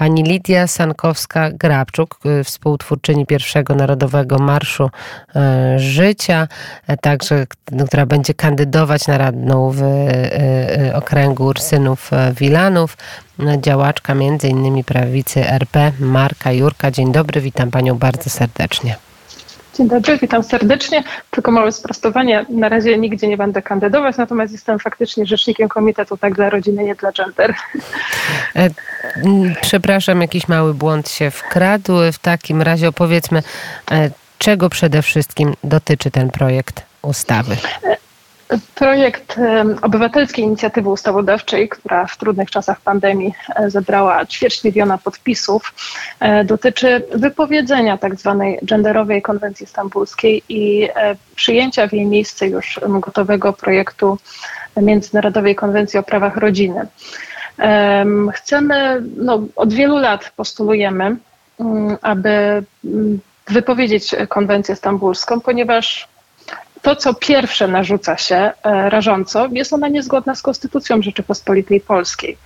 pani Lidia Sankowska-Grabczuk, współtwórczyni pierwszego Narodowego Marszu Życia, także, która będzie kandydować na radną w okręgu Ursynów Wilanów działaczka między innymi prawicy RP Marka Jurka. Dzień dobry, witam panią bardzo serdecznie. Dzień dobry, witam serdecznie. Tylko małe sprostowanie. Na razie nigdzie nie będę kandydować, natomiast jestem faktycznie rzecznikiem komitetu tak dla rodziny, nie dla gender. E, przepraszam, jakiś mały błąd się wkradł. W takim razie opowiedzmy, e, czego przede wszystkim dotyczy ten projekt ustawy. Projekt Obywatelskiej Inicjatywy Ustawodawczej, która w trudnych czasach pandemii e, zebrała ćwierć miliona podpisów, e, dotyczy wypowiedzenia tzw. Tak genderowej konwencji stambulskiej i e, przyjęcia w jej miejsce już gotowego projektu Międzynarodowej Konwencji o prawach rodziny. Chcemy, no, od wielu lat postulujemy, mm, aby mm, wypowiedzieć konwencję stambulską, ponieważ to, co pierwsze narzuca się e, rażąco, jest ona niezgodna z Konstytucją Rzeczypospolitej Polskiej.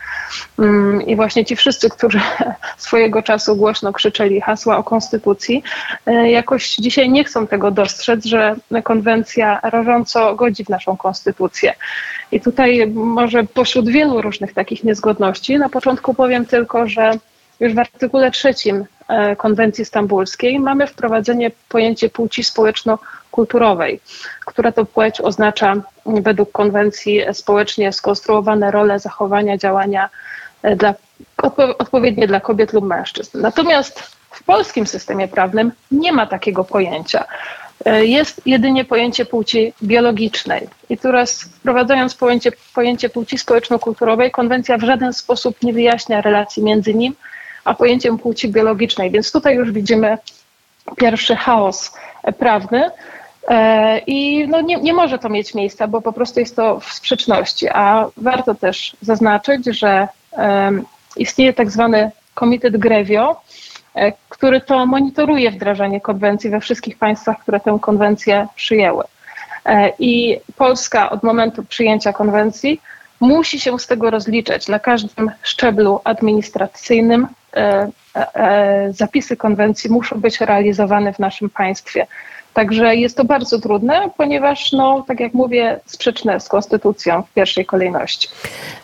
Mm, I właśnie ci wszyscy, którzy swojego czasu głośno krzyczeli hasła o Konstytucji, e, jakoś dzisiaj nie chcą tego dostrzec, że konwencja rażąco godzi w naszą Konstytucję. I tutaj może pośród wielu różnych takich niezgodności, na początku powiem tylko, że już w artykule trzecim e, konwencji stambulskiej mamy wprowadzenie pojęcie płci społeczno-kulturowej, która to płeć oznacza według konwencji społecznie skonstruowane role zachowania, działania e, dla, odpowiednie dla kobiet lub mężczyzn. Natomiast w polskim systemie prawnym nie ma takiego pojęcia. E, jest jedynie pojęcie płci biologicznej. I teraz wprowadzając pojęcie, pojęcie płci społeczno-kulturowej, konwencja w żaden sposób nie wyjaśnia relacji między nim a pojęciem płci biologicznej. Więc tutaj już widzimy pierwszy chaos prawny. E, I no nie, nie może to mieć miejsca, bo po prostu jest to w sprzeczności. A warto też zaznaczyć, że istnieje tak zwany Komitet Grevio, e, który to monitoruje wdrażanie konwencji we wszystkich państwach, które tę konwencję przyjęły. E, I Polska od momentu przyjęcia konwencji musi się z tego rozliczać na każdym szczeblu administracyjnym, zapisy konwencji muszą być realizowane w naszym państwie. Także jest to bardzo trudne, ponieważ, no, tak jak mówię, sprzeczne z konstytucją w pierwszej kolejności.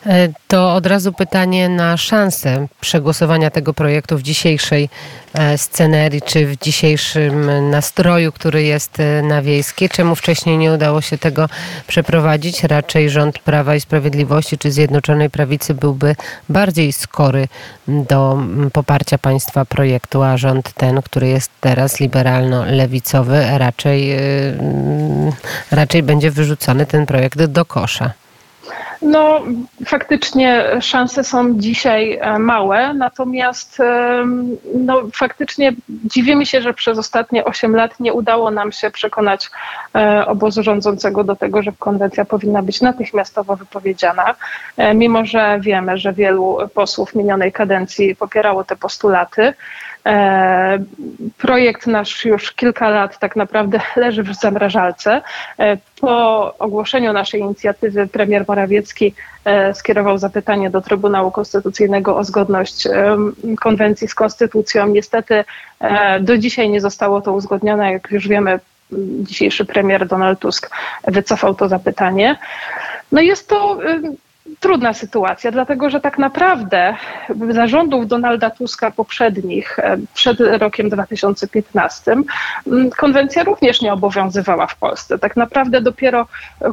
E, to od razu pytanie na szansę przegłosowania tego projektu w dzisiejszej e, scenerii, czy w dzisiejszym nastroju, który jest e, na wiejskiej. Czemu wcześniej nie udało się tego przeprowadzić? Raczej rząd Prawa i Sprawiedliwości czy Zjednoczonej Prawicy byłby bardziej skory do poparcia państwa projektu, a rząd ten, który jest teraz liberalno-lewicowy, raczej, raczej będzie wyrzucony ten projekt do kosza. No, faktycznie szanse są dzisiaj e, małe, natomiast no, faktycznie dziwimy się, że przez ostatnie 8 lat nie udało nam się przekonać e, obozu rządzącego do tego, że konwencja powinna być natychmiastowo wypowiedziana, e, mimo że wiemy, że wielu posłów minionej kadencji popierało te postulaty. E, projekt nasz już kilka lat tak naprawdę leży w zamrażalce. E, po ogłoszeniu naszej inicjatywy premier Morawiecki e, skierował zapytanie do Trybunału Konstytucyjnego o zgodność konwencji z konstytucją. Niestety do dzisiaj nie zostało to uzgodnione. Jak już wiemy, dzisiejszy premier Donald Tusk wycofał to zapytanie. No jest to trudna sytuacja, dlatego że tak naprawdę zarządów Donalda Tuska poprzednich, e, przed rokiem 2015, konwencja również nie obowiązywała w Polsce. Tak naprawdę dopiero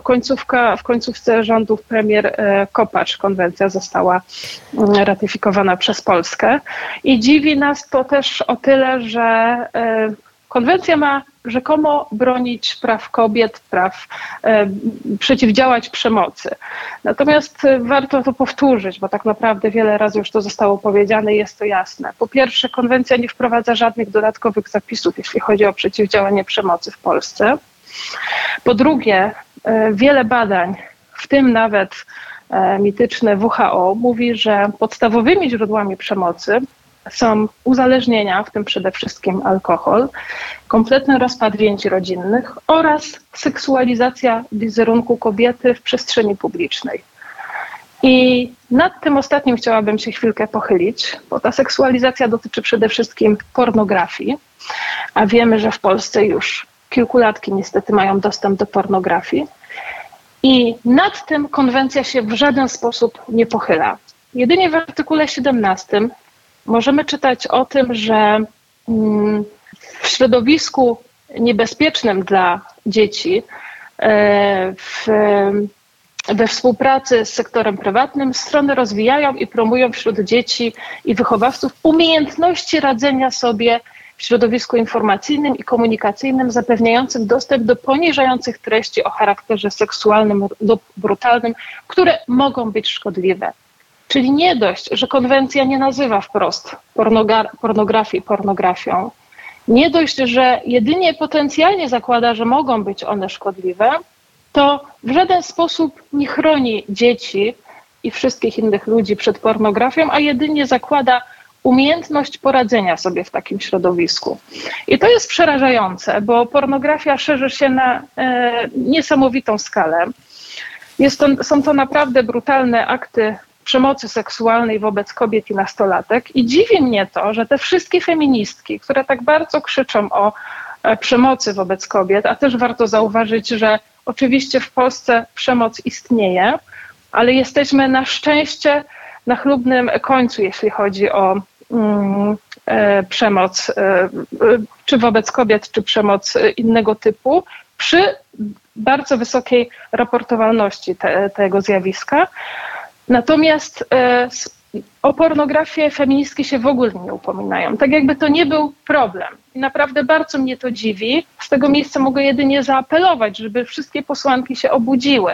końcówka, w końcówce rządów premier e, Kopacz konwencja została ratyfikowana przez Polskę. I dziwi nas to też o tyle, że e, konwencja ma rzekomo bronić praw kobiet, praw, e, przeciwdziałać przemocy. Natomiast e, warto to powtórzyć, bo tak naprawdę wiele razy już to zostało powiedziane i jest to jasne. Po pierwsze, konwencja nie wprowadza żadnych dodatkowych zapisów, jeśli chodzi o przeciwdziałanie przemocy w Polsce. Po drugie, e, wiele badań, w tym nawet e, mityczne WHO, mówi, że podstawowymi źródłami przemocy są uzależnienia, w tym przede wszystkim alkohol, kompletny rozpad więzi rodzinnych oraz seksualizacja wizerunku kobiety w przestrzeni publicznej. I nad tym ostatnim chciałabym się chwilkę pochylić, bo ta seksualizacja dotyczy przede wszystkim pornografii, a wiemy, że w Polsce już kilkulatki niestety mają dostęp do pornografii. I nad tym konwencja się w żaden sposób nie pochyla. Jedynie w artykule 17 możemy czytać o tym, że mm, w środowisku niebezpiecznym dla dzieci, e, w, we współpracy z sektorem prywatnym, strony rozwijają i promują wśród dzieci i wychowawców umiejętności radzenia sobie w środowisku informacyjnym i komunikacyjnym, zapewniającym dostęp do poniżających treści o charakterze seksualnym lub brutalnym, które mogą być szkodliwe. Czyli nie dość, że konwencja nie nazywa wprost pornografii pornografią, nie dość, że jedynie potencjalnie zakłada, że mogą być one szkodliwe, to w żaden sposób nie chroni dzieci i wszystkich innych ludzi przed pornografią, a jedynie zakłada umiejętność poradzenia sobie w takim środowisku. I to jest przerażające, bo pornografia szerzy się na e, niesamowitą skalę. Jest to, są to naprawdę brutalne akty przemocy seksualnej wobec kobiet i nastolatek. I dziwi mnie to, że te wszystkie feministki, które tak bardzo krzyczą o e, przemocy wobec kobiet, a też warto zauważyć, że oczywiście w Polsce przemoc istnieje, ale jesteśmy na szczęście na chlubnym końcu, jeśli chodzi o mm, e, przemoc, e, czy wobec kobiet, czy przemoc innego typu, przy bardzo wysokiej raportowalności te, tego zjawiska. Natomiast e, o pornografię feministki się w ogóle nie upominają. Tak jakby to nie był problem. I naprawdę bardzo mnie to dziwi. Z tego miejsca mogę jedynie zaapelować, żeby wszystkie posłanki się obudziły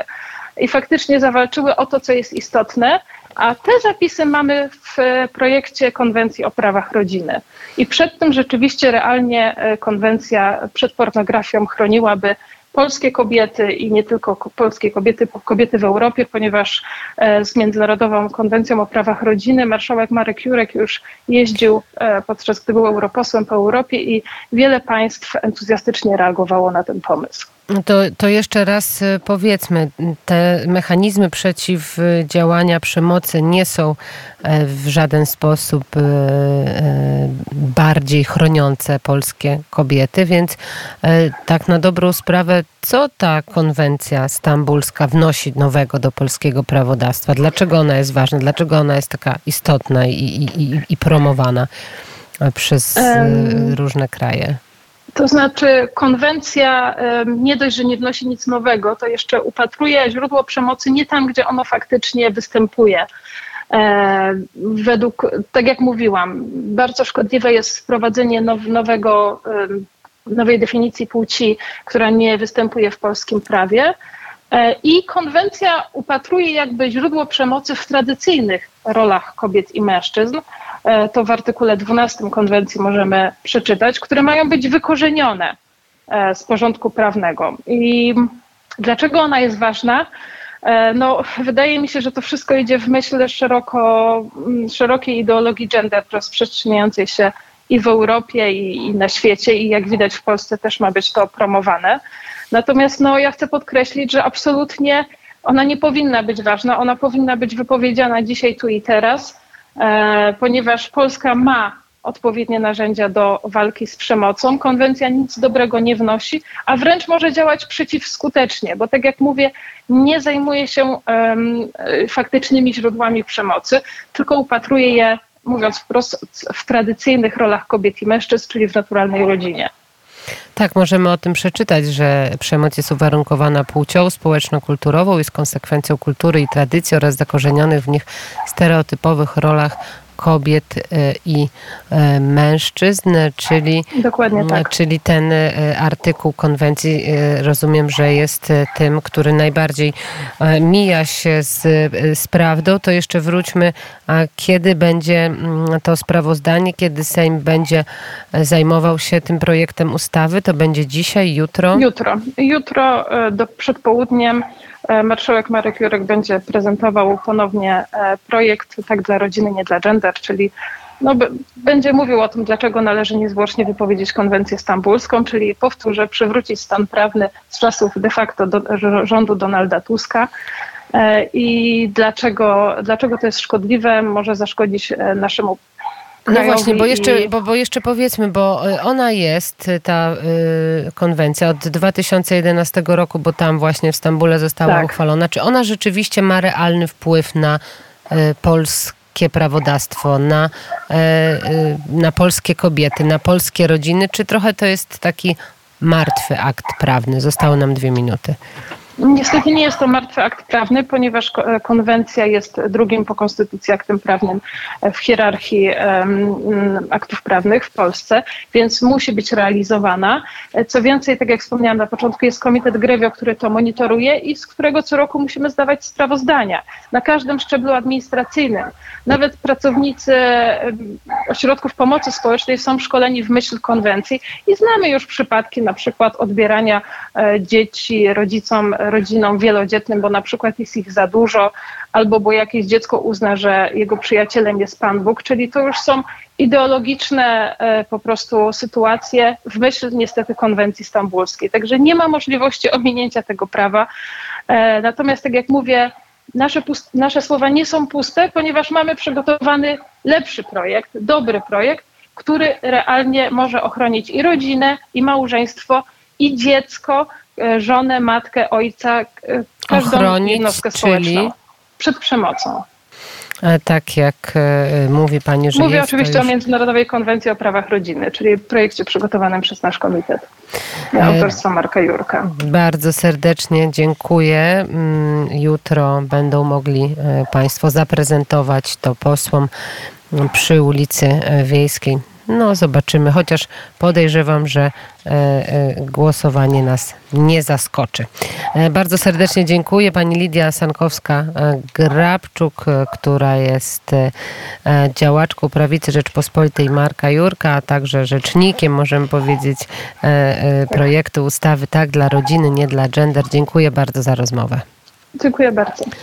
i faktycznie zawalczyły o to, co jest istotne. A te zapisy mamy w projekcie Konwencji o prawach rodziny. I przed tym rzeczywiście realnie e, konwencja przed pornografią chroniłaby polskie kobiety i nie tylko polskie kobiety, kobiety w Europie, ponieważ e, z Międzynarodową Konwencją o Prawach Rodziny marszałek Marek Jurek już jeździł e, podczas gdy był europosłem po Europie i wiele państw entuzjastycznie reagowało na ten pomysł. To, to jeszcze raz e, powiedzmy, te mechanizmy przeciwdziałania przemocy nie są e, w żaden sposób e, bardziej chroniące polskie kobiety, więc tak na dobrą sprawę, co ta konwencja stambulska wnosi nowego do polskiego prawodawstwa? Dlaczego ona jest ważna? Dlaczego ona jest taka istotna i, i, i promowana przez um. różne kraje? To znaczy, konwencja nie dość, że nie wnosi nic nowego, to jeszcze upatruje źródło przemocy nie tam, gdzie ono faktycznie występuje. E, według, tak jak mówiłam, bardzo szkodliwe jest wprowadzenie now, nowego, nowej definicji płci, która nie występuje w polskim prawie. E, I konwencja upatruje jakby źródło przemocy w tradycyjnych rolach kobiet i mężczyzn, to w artykule 12 konwencji możemy przeczytać, które mają być wykorzenione e, z porządku prawnego. I dlaczego ona jest ważna? E, no, wydaje mi się, że to wszystko idzie w myśl szeroko, szerokiej ideologii gender rozprzestrzeniającej się i w Europie, i, i, na świecie, i jak widać w Polsce też ma być to promowane. Natomiast no, ja chcę podkreślić, że absolutnie ona nie powinna być ważna, ona powinna być wypowiedziana dzisiaj, tu i teraz E, ponieważ Polska ma odpowiednie narzędzia do walki z przemocą. Konwencja nic dobrego nie wnosi, a wręcz może działać przeciwskutecznie, bo tak jak mówię, nie zajmuje się um, faktycznymi źródłami przemocy, tylko upatruje je, mówiąc wprost, w tradycyjnych rolach kobiet i mężczyzn, czyli w naturalnej rodzinie. Tak, możemy o tym przeczytać, że przemoc jest uwarunkowana płcią społeczno-kulturową, jest konsekwencją kultury i tradycji oraz zakorzenionych w nich stereotypowych rolach kobiet e, i e, mężczyzn, czyli, Dokładnie tak. czyli ten e, artykuł konwencji rozumiem, że jest tym, który najbardziej mija się z, z prawdą. To jeszcze wróćmy, a kiedy będzie mm, to sprawozdanie, kiedy Sejm będzie zajmował się tym projektem ustawy? To będzie dzisiaj, jutro? Jutro. Jutro do, przed południem marszałek Marek Jurek będzie prezentował ponownie e, projekt Tak dla rodziny, nie dla gender, czyli no, będzie mówił o tym, dlaczego należy niezwłocznie wypowiedzieć konwencję stambulską, czyli powtórzę, przywrócić stan prawny z czasów de facto do, rządu Donalda Tuska i dlaczego, dlaczego to jest szkodliwe, może zaszkodzić naszemu no właśnie, bo jeszcze, bo, bo jeszcze powiedzmy, bo y, ona jest, ta y, konwencja od 2011 roku, bo tam właśnie w Stambule została tak. uchwalona. Czy ona rzeczywiście ma realny wpływ na y, polskie prawodawstwo, na, y, na polskie kobiety, na polskie rodziny, czy trochę to jest taki martwy akt prawny? Zostało nam dwie minuty. Niestety nie jest to martwy akt prawny, ponieważ e, konwencja jest drugim po konstytucji aktem prawnym e, w hierarchii aktów prawnych w Polsce, więc musi być realizowana. E, co więcej, tak jak wspomniałam na początku, jest Komitet Grewio, który to monitoruje i z którego co roku musimy zdawać sprawozdania na każdym szczeblu administracyjnym. Nawet pracownicy ośrodków pomocy społecznej są szkoleni w myśl konwencji i znamy już przypadki na przykład odbierania dzieci rodzicom rodzinom wielodzietnym, bo na przykład jest ich za dużo, albo bo jakieś dziecko uzna, że jego przyjacielem jest Pan Bóg, czyli to już są ideologiczne e, po prostu sytuacje w myśl niestety konwencji stambulskiej. Także nie ma możliwości ominięcia tego prawa. E, natomiast tak jak mówię, nasze, nasze słowa nie są puste, ponieważ mamy przygotowany lepszy projekt, dobry projekt, który realnie może ochronić i rodzinę, i małżeństwo, i dziecko, żonę, matkę, ojca, e, każdą Ochronić, jednostkę społeczną czyli... przed przemocą. E, tak jak mówi Pani, że Mówię oczywiście już... o Międzynarodowej Konwencji o prawach rodziny, czyli projekcie przygotowanym przez nasz komitet autorstwa Marka Jurka. Bardzo serdecznie dziękuję. Mm, jutro będą mogli Państwo zaprezentować to posłom przy ulicy Wiejskiej no, zobaczymy, chociaż podejrzewam, że e, e, głosowanie nas nie zaskoczy. E, bardzo serdecznie dziękuję pani Lidia Sankowska-Grabczuk, która jest działaczką prawicy Rzeczpospolitej Marka Jurka, a także rzecznikiem, możemy powiedzieć, projektu ustawy Tak dla rodziny, nie dla gender. Dziękuję bardzo za rozmowę. Dziękuję bardzo.